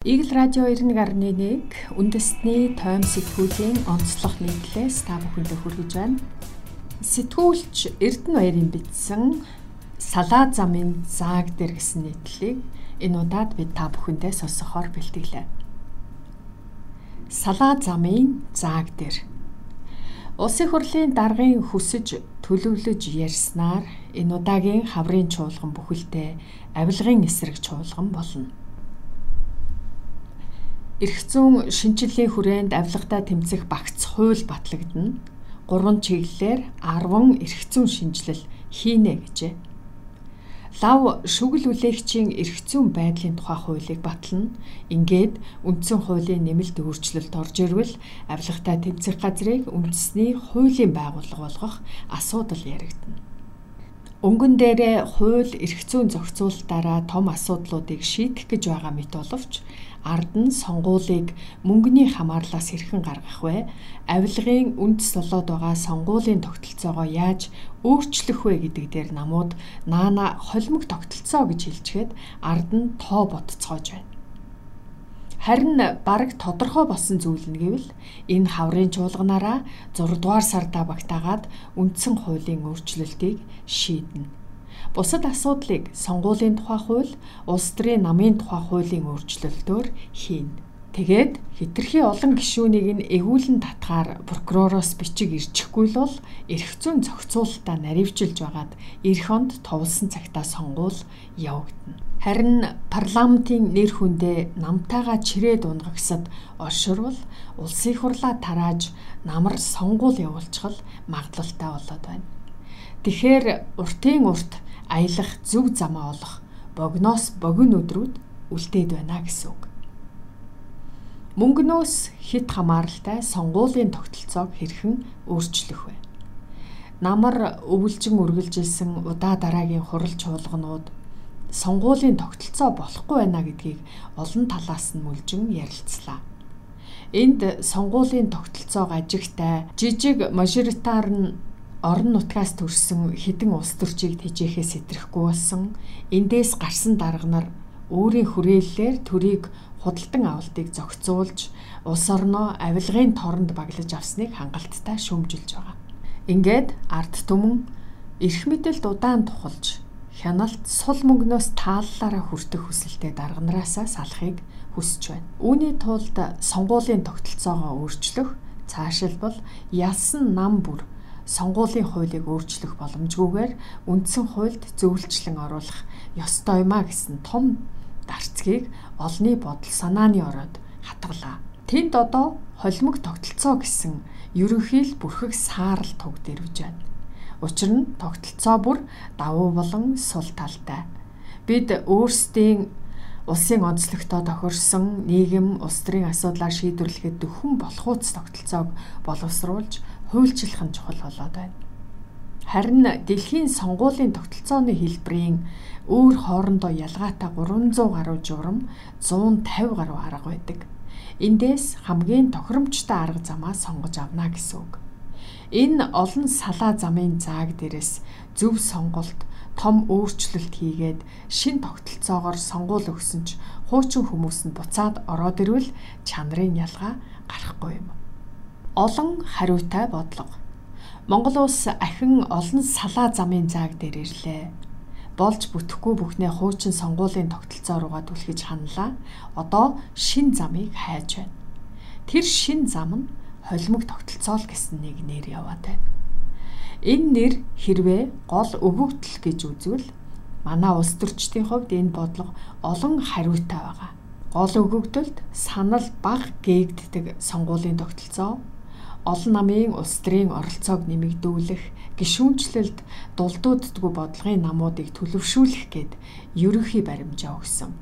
Игэл радио 91.1 үндэсний тойм сэтгүүлийн онцлог нийтлээс та бүхэндээ хүргэж байна. Сэтгүүлч Эрдэнэ баярын бичсэн Салаа замын зааг дээр гэсэн нийтлэлийг энэ удаад бид та бүхэндээ сонсохоор бэлтгэлээ. Салаа замын зааг дээр Улсын хурлын даргын хүсэж төлөвлөж ярьснаар энэ удаагийн хаврын чуулган бүхэлдээ авилгын эсрэг чуулган болно зүйн шинжилгээ хүрээнд авилгатай тэмцэх багц хууль батлагдана. Гурван чиглэлээр 10 эрх зүйн шинжилэл хийнэ гэжээ. Лав шүгэл үлээгчийн зүйн байдлын тухай хуулийг батлана. Ингээд үндсэн хуулийн нэмэлт өөрчлөлт орж ирвэл авилгатай тэмцэх газрыг үндэсний хуулийн байгууллага болгох асуудал яригдана. Өнгөн дээрээ хууль эрх зүйн зохицуулалтаараа том асуудлуудыг шийдэх гэж байгаа мэт боловч ард нь сонгуулийг мөнгөний хамаарлаас хэрхэн гаргах вэ? Авилгын үндэс болоод байгаа сонгуулийн тогтолцоогоо яаж өөрчлөх вэ гэдэг дээр намууд наана холимог тогтолцоо гэж хэлчихэд ард нь тоо ботцоож байна. Харин бараг тодорхой болсон зүйл нь гэвэл энэ хаврын чуулганаараа 6 дугаар сарда багтаагаад үндсэн хуулийн өөрчлөлтийг шийднэ Бусад асуудлыг сонгуулийн тухай хууль, улс төрийн намын тухай хуулийн өөрчлөлтөөр хийнэ. Тэгээд хитрхи олон гишүүнийг нь эгүүлэн татгаар прокуророос бичиг ирчихгүй л бол эрх зүйн зохицуулалтаа наривчилж байгаад эх онд товлсон цагтаа сонгуул явагдана. Харин парламентын нэр хүндээ намтайгаа чирээ дунгагсад орширвол улсын хурлаа тарааж намар сонгуул явуулчихал магадлалтай болоод байна. Тэгэхээр уртын урт аялах зөв замаа олох богноос богино өдрүүд үлдээд байна гэсэн үг. Мөнгнөөс хит хамааралтай сонгуулийн тогтолцоог хэрхэн өөрчлөх вэ? Намар өвлжин үргэлжилсэн удаа дараагийн хурал чуулганууд сонгуулийн тогтолцоо болохгүй байна гэдгийг олон талаас нь мүлжин ярилцлаа. Энд сонгуулийн тогтолцоог ажигтай жижиг мажоритар нь орон нутгаас төрсэн хідэн улс төрчийг тэжээхээ сэтрэхгүй болсон эндээс гарсан дарга нар өөрийн хүрээллээр төрийг худалдан авалтыг зохицуулж улс орноо авилгын торонд баглаж авсныг хангалттай шүүмжилж байгаа. Ингээд ард түмэн эрх мэдэлд удаан тухалж хяналт сул мөнгнөөс тааллаараа хүртэх хүсэлтэд дарганараасаа салахыг хүсэж байна. Үүний тулд сонгуулийн тогтолцоогоо өөрчлөх, цаашилбал ялсан нам бүр сонгуулийн хуулийг өөрчлөх боломжгүйгээр үндсэн хуульд зөвлөлчлөн оруулах ёстой юмаа гэсэн том дарцгийг олны бодол санааны ороод хатгалаа. Тэнд одоо холимог тогтолцоо гэсэн ерөнхийл бүрхэг саарл туг дэрвж байна. Учир нь тогтолцоо бүр давуу болон сул талтай. Бид өөрсдийн улсын онцлогтой тохирсон нийгэм улс төрийн асуудлаа шийдвэрлэхэд дөхөн болохуц тогтолцоог боловсруулж хуульчлах нь чухал болоод байна. Харин дэлхийн сонгуулийн тогтолцооны хэлбэрийн өөр хоорондоо ялгаатай 300 гаруй журам 150 гаруй арга байдаг. Эндээс хамгийн тохиромжтой арга замаа сонгож авна гэсэн үг. Энэ олон салаа замын зааг дээрээс зөв сонголт том өөрчлөлт хийгээд шин тогтолцоогоор сонгуул өгсөн ч хуучин хүмүүс нь буцаад ороод ирвэл чанарын ялгаа гарахгүй юм олон хариутай бодлого. Монгол улс ахин олон салаа замын зааг дээр ирлээ. Болж бүтэхгүй бүхнээ хуучин сонгуулийн тогтолцоо руугаа түлхэж ханлаа. Одоо шин замыг хайж байна. Тэр шин зам нь холимог тогтолцоо л гэсэн нэг нэр яваад байна. Энэ нэр хэрвээ гол өгөгдөл гэж үзвэл манай улс төрчдийн хувьд энэ бодлого олон хариутай байгаа. Гол өгөгдөлд санал баг гээгддэг сонгуулийн тогтолцоо олон намын улс төрийн оролцоог нэмэгдүүлэх, гишүүнчлэлд дулдууддгүй бодлогын намуудыг төлөвшүүлэх гээд ерөнхий баримжаа өгсөн.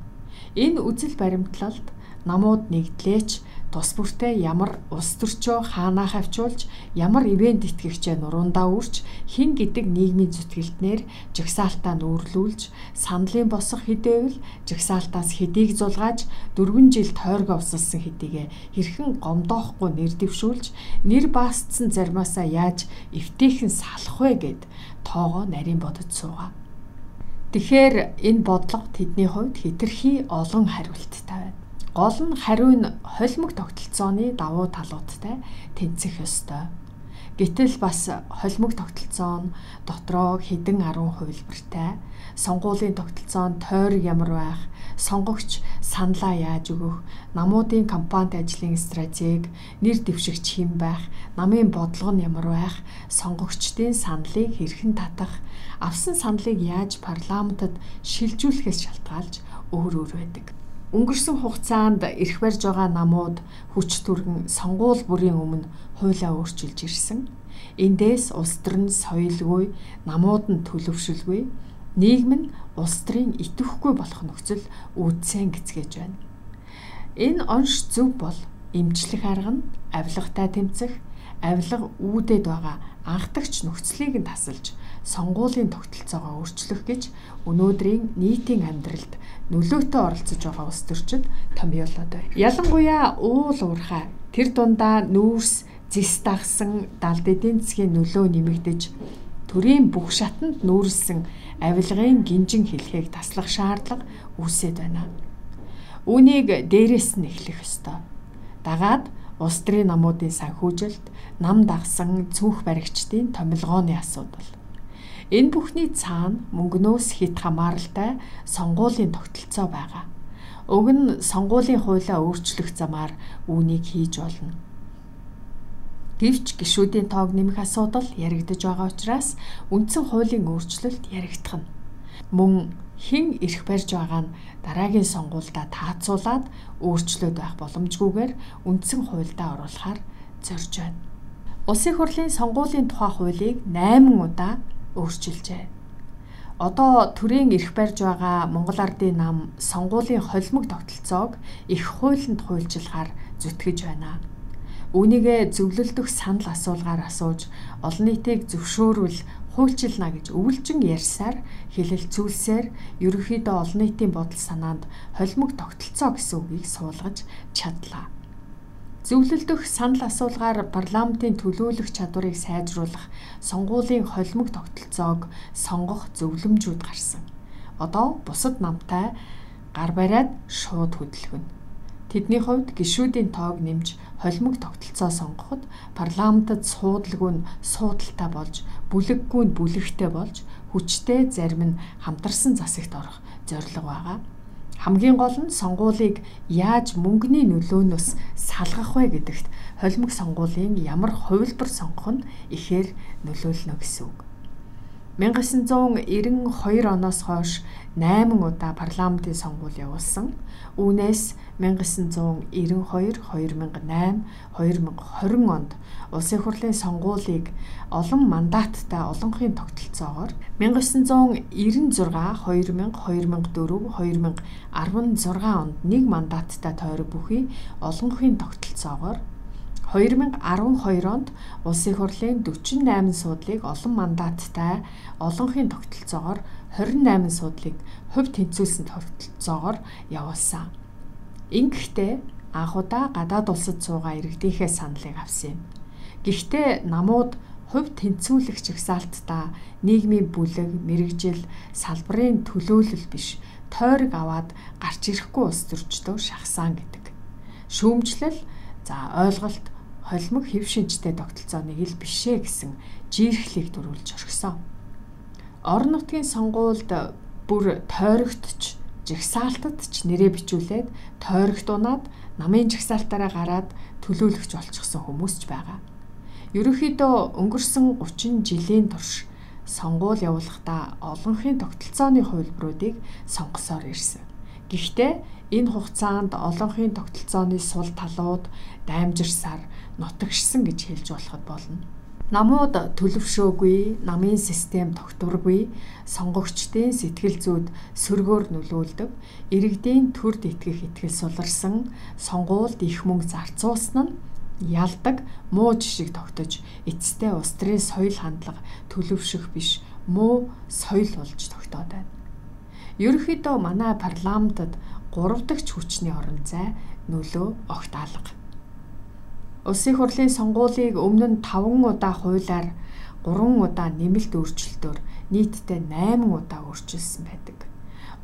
Энэ үзэл баримтлалд намууд нэгдлээч тус бүртээ ямар улс төрчөө хаанаа хавчуулж ямар ивент итгэгчээ нуруундаа үрч хин гэдэг нийгмийн зүтгэлтнэр жагсаалтаа нүүрлүүлж сандлын босох хэдээвэл жагсаалтаас хэдийг зулгааж дөрвөн жил тойргоо усалсан хэдийгэ хэрхэн гомдоохгүй нэр дэвшүүлж нэр баасцсан зармаасаа яаж эвтэйхэн салах вэ гэд тоогоо нарийн бодож суугаа. Тэгэхээр энэ бодлого тэдний хувьд хитрхи олон хариулттай байна. Гол нь хариу нь холимог тогтолцооны давуу талуудтай тэнцэх ёстой. Гэтэл бас холимог тогтолцоо нь дотроо хэдэн 10 хувилбартай. Сонгуулийн тогтолцоо нь тойрог ямар байх, сонгогч саналаа яаж өгөх, намуудын компанид ажлын стратеги, нэр дэвшигч хэн байх, намын бодлого нь ямар байх, сонгогчдын саналыг хэрхэн татах, авсан саналыг яаж парламентод шилжүүлэхээс шалтгаалж өөр өөр байдаг. Өнгөрсөн хугацаанд эрх барьж байгаа намууд хүч түргэн сонгуул бүрийн өмнө хуулиа өөрчилж ирсэн. Эндээс улс төрн соёлгүй, намууд нь төлөвшөлгүй, нийгэм нь улс төрийн идэвхгүй болох нөхцөл үүдсэн гэцгээж байна. Энэ онш зөв бол эмчлэх арга нь авилгатай тэмцэх, авилга үүдээд байгаа анхдагч нөхцөлийг нь тасалж сонгуулийн тогтолцоогоо өөрчлөх гэж өнөөдрийн нийтийн амьдралд нөлөөтэй оролцож байгаа улс төрчид томьёолоод байна. Ялангуяа уул уурхай тэр дундаа нүүрс зис дагсан далд эдийн засгийн нөлөө нэмэгдэж төрийн бүх шатанд нүүрсэн авилгын гинжин хэлхийг таслах шаардлага үүсэт байна. Үүнийг дээрээс нь эхлэх ёстой. Дагаад улс төрийн намуудын санхүүжилт, нам дагсан цүнх баригчдын томилгооны асуудал. Энэ бүхний цаана мөнгнөөс хит хамааралтай сонгуулийн тогтолцоо байгаа. Уг нь сонгуулийн хуулиа өөрчлөх замаар үүнийг хийж болно. Гэвч гишүүдийн тоог нэмэх асуудал яригдж байгаа учраас үндсэн хуулийн өөрчлөлт яригдах нь. Мөн хэн ирэх барьж байгаа нь дараагийн сонгуульдаа таацуулаад өөрчлөөд байх боломжгүйгээр үндсэн хуульдаа оруулахаар зорж байна. Улсын хурлын сонгуулийн тухай хуулийг 8 удаа өөрчилжээ. Одоо төрийн эрх барьж байгаа Монгол Ардын нам сонгуулийн холимог тогтолцоог их хуулинд хуульчлахаар зүтгэж байна. Үүнийгээ зөвлөлдөх санал асуулгаар асууж олон нийтийг зөвшөөрвөл хуульчилна гэж өвлжин ярьсаар хэлэлцүүлсээр ерөнхийдөө олон нийтийн бодол санаанд холимог тогтолцоо гэсэн үгийг суулгаж чадлаа. Зөвлөлдөх санал асуулгаар парламентын төлөөлөх чадварыг сайжруулах сонгуулийн холимог тогтолцоог сонгох зөвлөмжүүд гарсан. Одоо бусад намтай гар бариад шууд хөдөлгөнө. Тэдний хувьд гишүүдийн тоог нэмж холимог тогтолцоо сонгоход парламентод суудлагүй нь суудалтай болж, бүлэггүй нь бүлэгтэй болж, хүчтэй зарим нь хамтарсан засагт орох зорилго байгаа Хамгийн гол нь сонгуулийг яаж мөнгөний нөлөөнөөс салгах вэ гэдэгт холимог сонгуулийн ямар хувилбар сонгох нь ихээр нөлөөлнө гэсэн үг. 1992 оноос хойш 8 удаа парламентын сонгуул явуулсан. Үүнээс 1992, 2008, 2020 онд улсын хурлын сонгуулийг олон мандаттай олонхын тогтолцоогоор 1996, 2000, 2004, 2016 онд нэг мандаттай тойрог бүхий олонхын тогтолцоогоор 2012 онд улсын хурлын 48 суудлыг олон мандаттай олонхын тогтолцоогоор 28 суудлыг хувь тэнцвүүлсэн тогтолцоогоор явуулсан. Ингэхдээ анхудаа гадаад улсад суугаа иргэдийнхээ саналыг авсан юм. Гэхдээ намууд хувь тэнцвүүлэх жагсаалтаа нийгмийн бүлэг, мэрэгжил, салбарын төлөөлөл биш тойрог аваад гарч ирэхгүй улс төрчдөө шахсан гэдэг. Шүүмжлэл за ойлголт холимог хэв шинжтэй тогтолцооныг ил бишээ гэсэн жиирхлийг дөрвүүлж орхисон. Орон нутгийн сонгуульд бүр тойрогтч жагсаалтад ч нэрээ бичүүлээд тойрогт унаад намын жагсаалтаараа гараад төлөөлөгч болчихсон хүмүүс ч байгаа. Ерөнхийдөө өнгөрсөн 30 жилийн турш сонгуул явуулахдаа олонхын тогтолцооны хувилбаруудыг сонгосоор ирсэн. Гэхдээ энэ хугацаанд олонхын тогтолцооны сул талууд даймжирсаар нутагшсан гэж хэлж болоход болно. Намууд төлөвшөөгүй, намын систем тогтворгүй, сонгогчдын сэтгэл зүйд сөргөөр нөлөөлдөг, иргэдийн төрд итгэх итгэл суларсан, сонгуульд их мөнгө зарцуулсан нь ялдаг, муу жишг тогтож, эцэстээ улс төрийн соёл хандлага төлөвшөх биш, муу соёл болж тогтоод байна. Ерөнхийдөө манай парламентод 3 дахь хүчний орон зай нөлөө огт алга. Улсын хурлын сонгуулийг өмнө нь 5 удаа хуулиар 3 удаа нэмэлт өөрчлөлтөөр нийтдээ 8 удаа өөрчилсөн байдаг.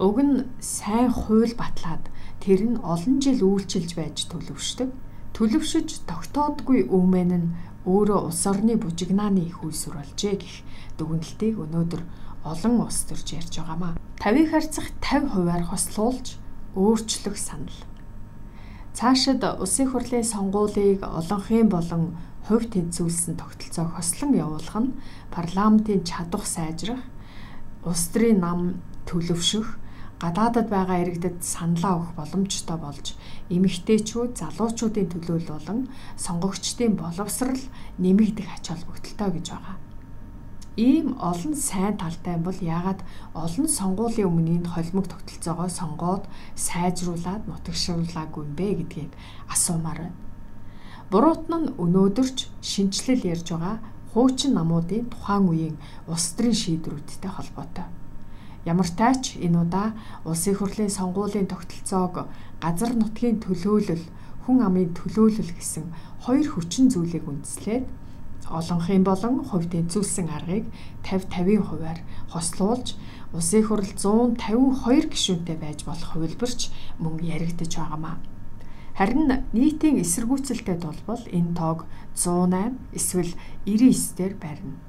Уг нь сайн хууль батлаад тэр нь олон жил үйлчилж байж төлөвшдөг. Төлөвшөж тогтоодгүй үмэн нь өөрөө улс орны бужигнааны их үйсвэр болжээ гэх дүгнэлтийг өнөөдөр олон улс төрж ярьж байгаамаа. 50-ыг харьцах 50 хувиар хослуулж өөрчлөх санал. Цаашид улсын хурлын сонгуулийг олонхын болон хувь тэнцвүүлсэн тогтолцоог хослон явуулах нь парламентын чадвах сайжрах, улс төрийн нам төлөвшөх, гадаадад байгаа иргэдэд саналаа өгөх боломжтой болж эмэгтэйчүүд, залуучуудын төлөөлөл болон сонгогчдын боловсрал нэмэгдэх ач холбогдолтой гэж байгаа. Ийм олон сайн талтай бол яагаад олон сонгуулийн өмнөний холимог тогтолцоогоо сонгоод сайжруулад нутагшруулаагүй юм бэ гэдгийг асуумаар байна. Буруут нь өнөөдөрч шинчлэл ярьж байгаа хуучин намуудын тухайн үеийн улс төрийн шийдвэрүүдтэй холбоотой. Ямар ч энэ удаа улсын хурлын сонгуулийн тогтолцоог газар нутгийн төлөөлөл, хүн амын төлөөлөл гэсэн хоёр хүчин зүйлийг үндэслээд олонхын болон хувь тэнцвүүлсэн аргыг 50-50-ийн хувиар хослуулж улсын хурал 152 гишүүнтэй байж болох хувилбарч мөн яригдж байгаамаа. Харин нийтийн эсэргүүцэлтэй толбол энэ тоог 108 эсвэл 99-дэр барина.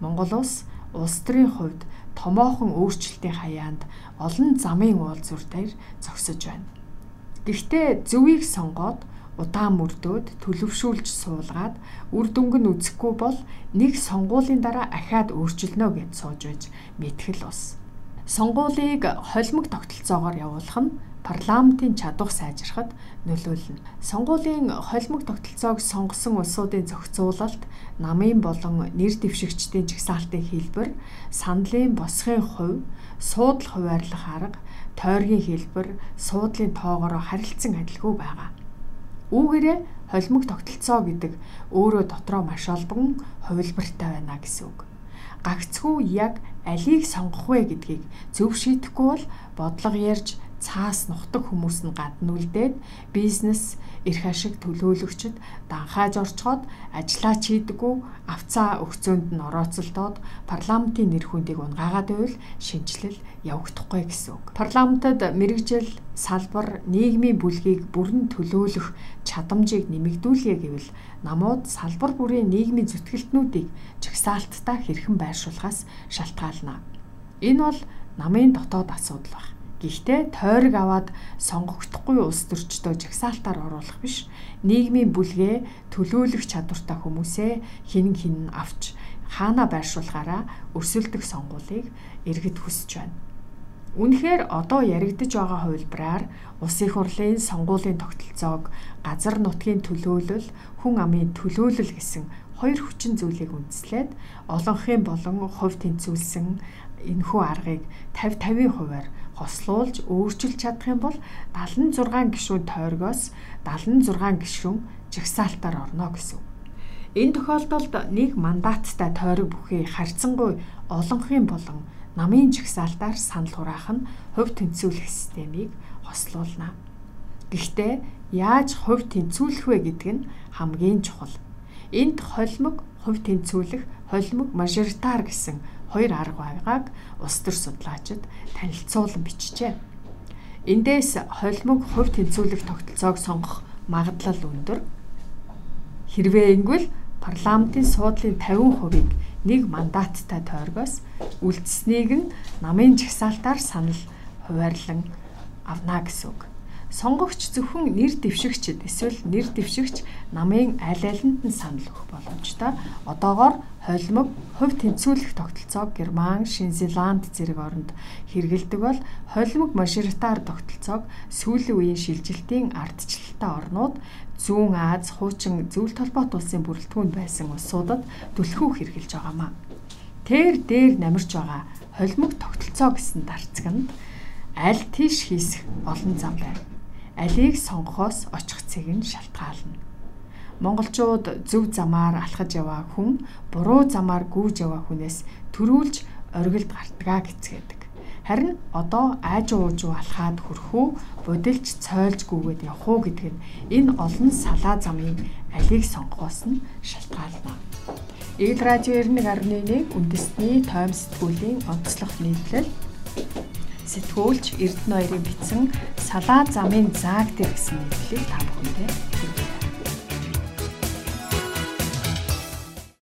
Монгол улс улс төрийн хувьд томоохон өөрчлөлтийн хаяанд олон замын уулзвар дээр зогсож байна. Гэхдээ зөвийг сонгоод удаан мөрдөөд төлөвшүүлж суулгаад үр дүнг нь үзэхгүй бол нэг сонгуулийн дараа ахаад өөрчилнө гэд сууж байж мэтгэл ус. Сонгуулийг холимог тогтолцоогоор явуулах нь парламентын чадвар сайжрахад нөлөөлнө. Сонгуулийн холимог тогтолцоог сонгосон улсуудын зохицуулалт, намын болон нэр дэвшигчдийн жагсаалтын хэлбэр, сандлын босхын хувь, суудлах хуваарлах арга, тойргийн хэлбэр, суудлын тоогоороо харилцан адилгүй байгаа. Үүгээрээ холимог тогтолцоо гэдэг өөрөө дотроо маш олбон хувилбартай байна гэсэн үг. Гагцхүү яг алийг сонгох вэ гэдгийг зөв шийдэхгүй бол бодлого ярьж цаас нухдаг хүмүүс нь гадна үлдээд бизнес эрх ашиг төлөөлөгчд данхааж орчход ажиллаа чийдэггүй авцаа өгцөөнд нь орооцолдоод парламентын нэр хүндийг унгаагаад байвал шинжилэл явагдахгүй гэсэн үг. Парламентод мэрэгжил салбар нийгмийн бүлгийг бүрэн төлөөлөх чадамжийг нэмэгдүүлье гэвэл намууд салбар бүрийн нийгмийн зүтгэлтнүүдийг жагсаалттай хэрхэн байршуулахаас шалтгаална. Энэ бол намын дотоод асуудал байна Гэхдээ тойрог аваад сонгогдохгүй улс төрчдөө жагсаалтаар оруулах биш. Нийгмийн бүлгээ төлөөлөх чадвартай хүмүүсээ хин хин авч хаана байршуулахаараа өрсөлдөх сонгуулийг иргэд хүсэж байна. Үнэхээр одоо яригдж байгаа хувилбараар улсын хурлын сонгуулийн тогтолцоог газар нутгийн төлөөлөл, хүн амын төлөөлөл гэсэн хоёр хүчин зүйлийг үндэслээд олонхын болон хувь тэнцвүүлсэн энэхүү аргыг 50 50-ийн хувиар хослуулж өөрчилж чадах юм бол 76 гишүүн тойргоос 76 гишүүн жагсаалтаар орно гэсэн. Энэ тохиолдолд нэг мандаттай тойрог бүхий харьцангуй олонхын болон намын жагсаалтаар санал хураах нь хувь тэнцвүүлэх системийг хослуулна. Гэхдээ яаж хувь тэнцвүүлэх вэ гэдэг нь хамгийн чухал. Энд холимог хувь тэнцвүүлэх, холимог мажоритар гэсэн хоёр арга байгааг улс төр судлаачид танилцуулан бичжээ. Эндээс холимог хувь тэнцвүүлэх тогтолцоог сонгох магадлал өндөр. Хэрвээ ингэвэл парламентын суудлын 50%-ийг нэг мандаттай тойргоос үлдсэнийг нь намын жагсаалтаар санал хуваарлан авна гэсэн үг сонгогч зөвхөн нэр дэвшигчд эсвэл нэр дэвшигч намын аль алинд нь санал өгөх боломжтой. Одоогоор холимог хувь тэнцвүүлэх тогтолцоог Герман, Шинэ Зеланд зэрэг оронд хэрэгэлдэг бол холимог мажоритар тогтолцоог сүүлийн үеийн шилжилтийн ардчлалтай орнууд Зүүн Аз, хуучин зөвлөлт толгойт улсын бүрэлдэхүүнд байсан улсуудад түлхүү хэрэгжилж байгаамаа. Тэр дээр намирч байгаа холимог тогтолцоо гэсэн дарцганд аль тийш хийсэх олон зам байна алийг сонгохоос очих цэг нь шалтгаална. Монголчууд зөв замаар алхаж яваа хүн буруу замаар гүйж яваа хүнээс төрүүлж оргилд гартгаа гэцгээдэг. Харин одоо ааж уужуу алхаад хөрхөө будилж цойлж гүгээд явах уу гэдэг нь энэ олон салаа замын алийг сонгохоос нь шалтгаална. Игэл радио 91.1 үндэсний тойм сэтгүүлийн онцлог нийтлэл сэтгүүлч Эрдэнэ хоёрын бичсэн Салаа замын зааг дээр гэсэн нэвтрэлийг та бүхэндээ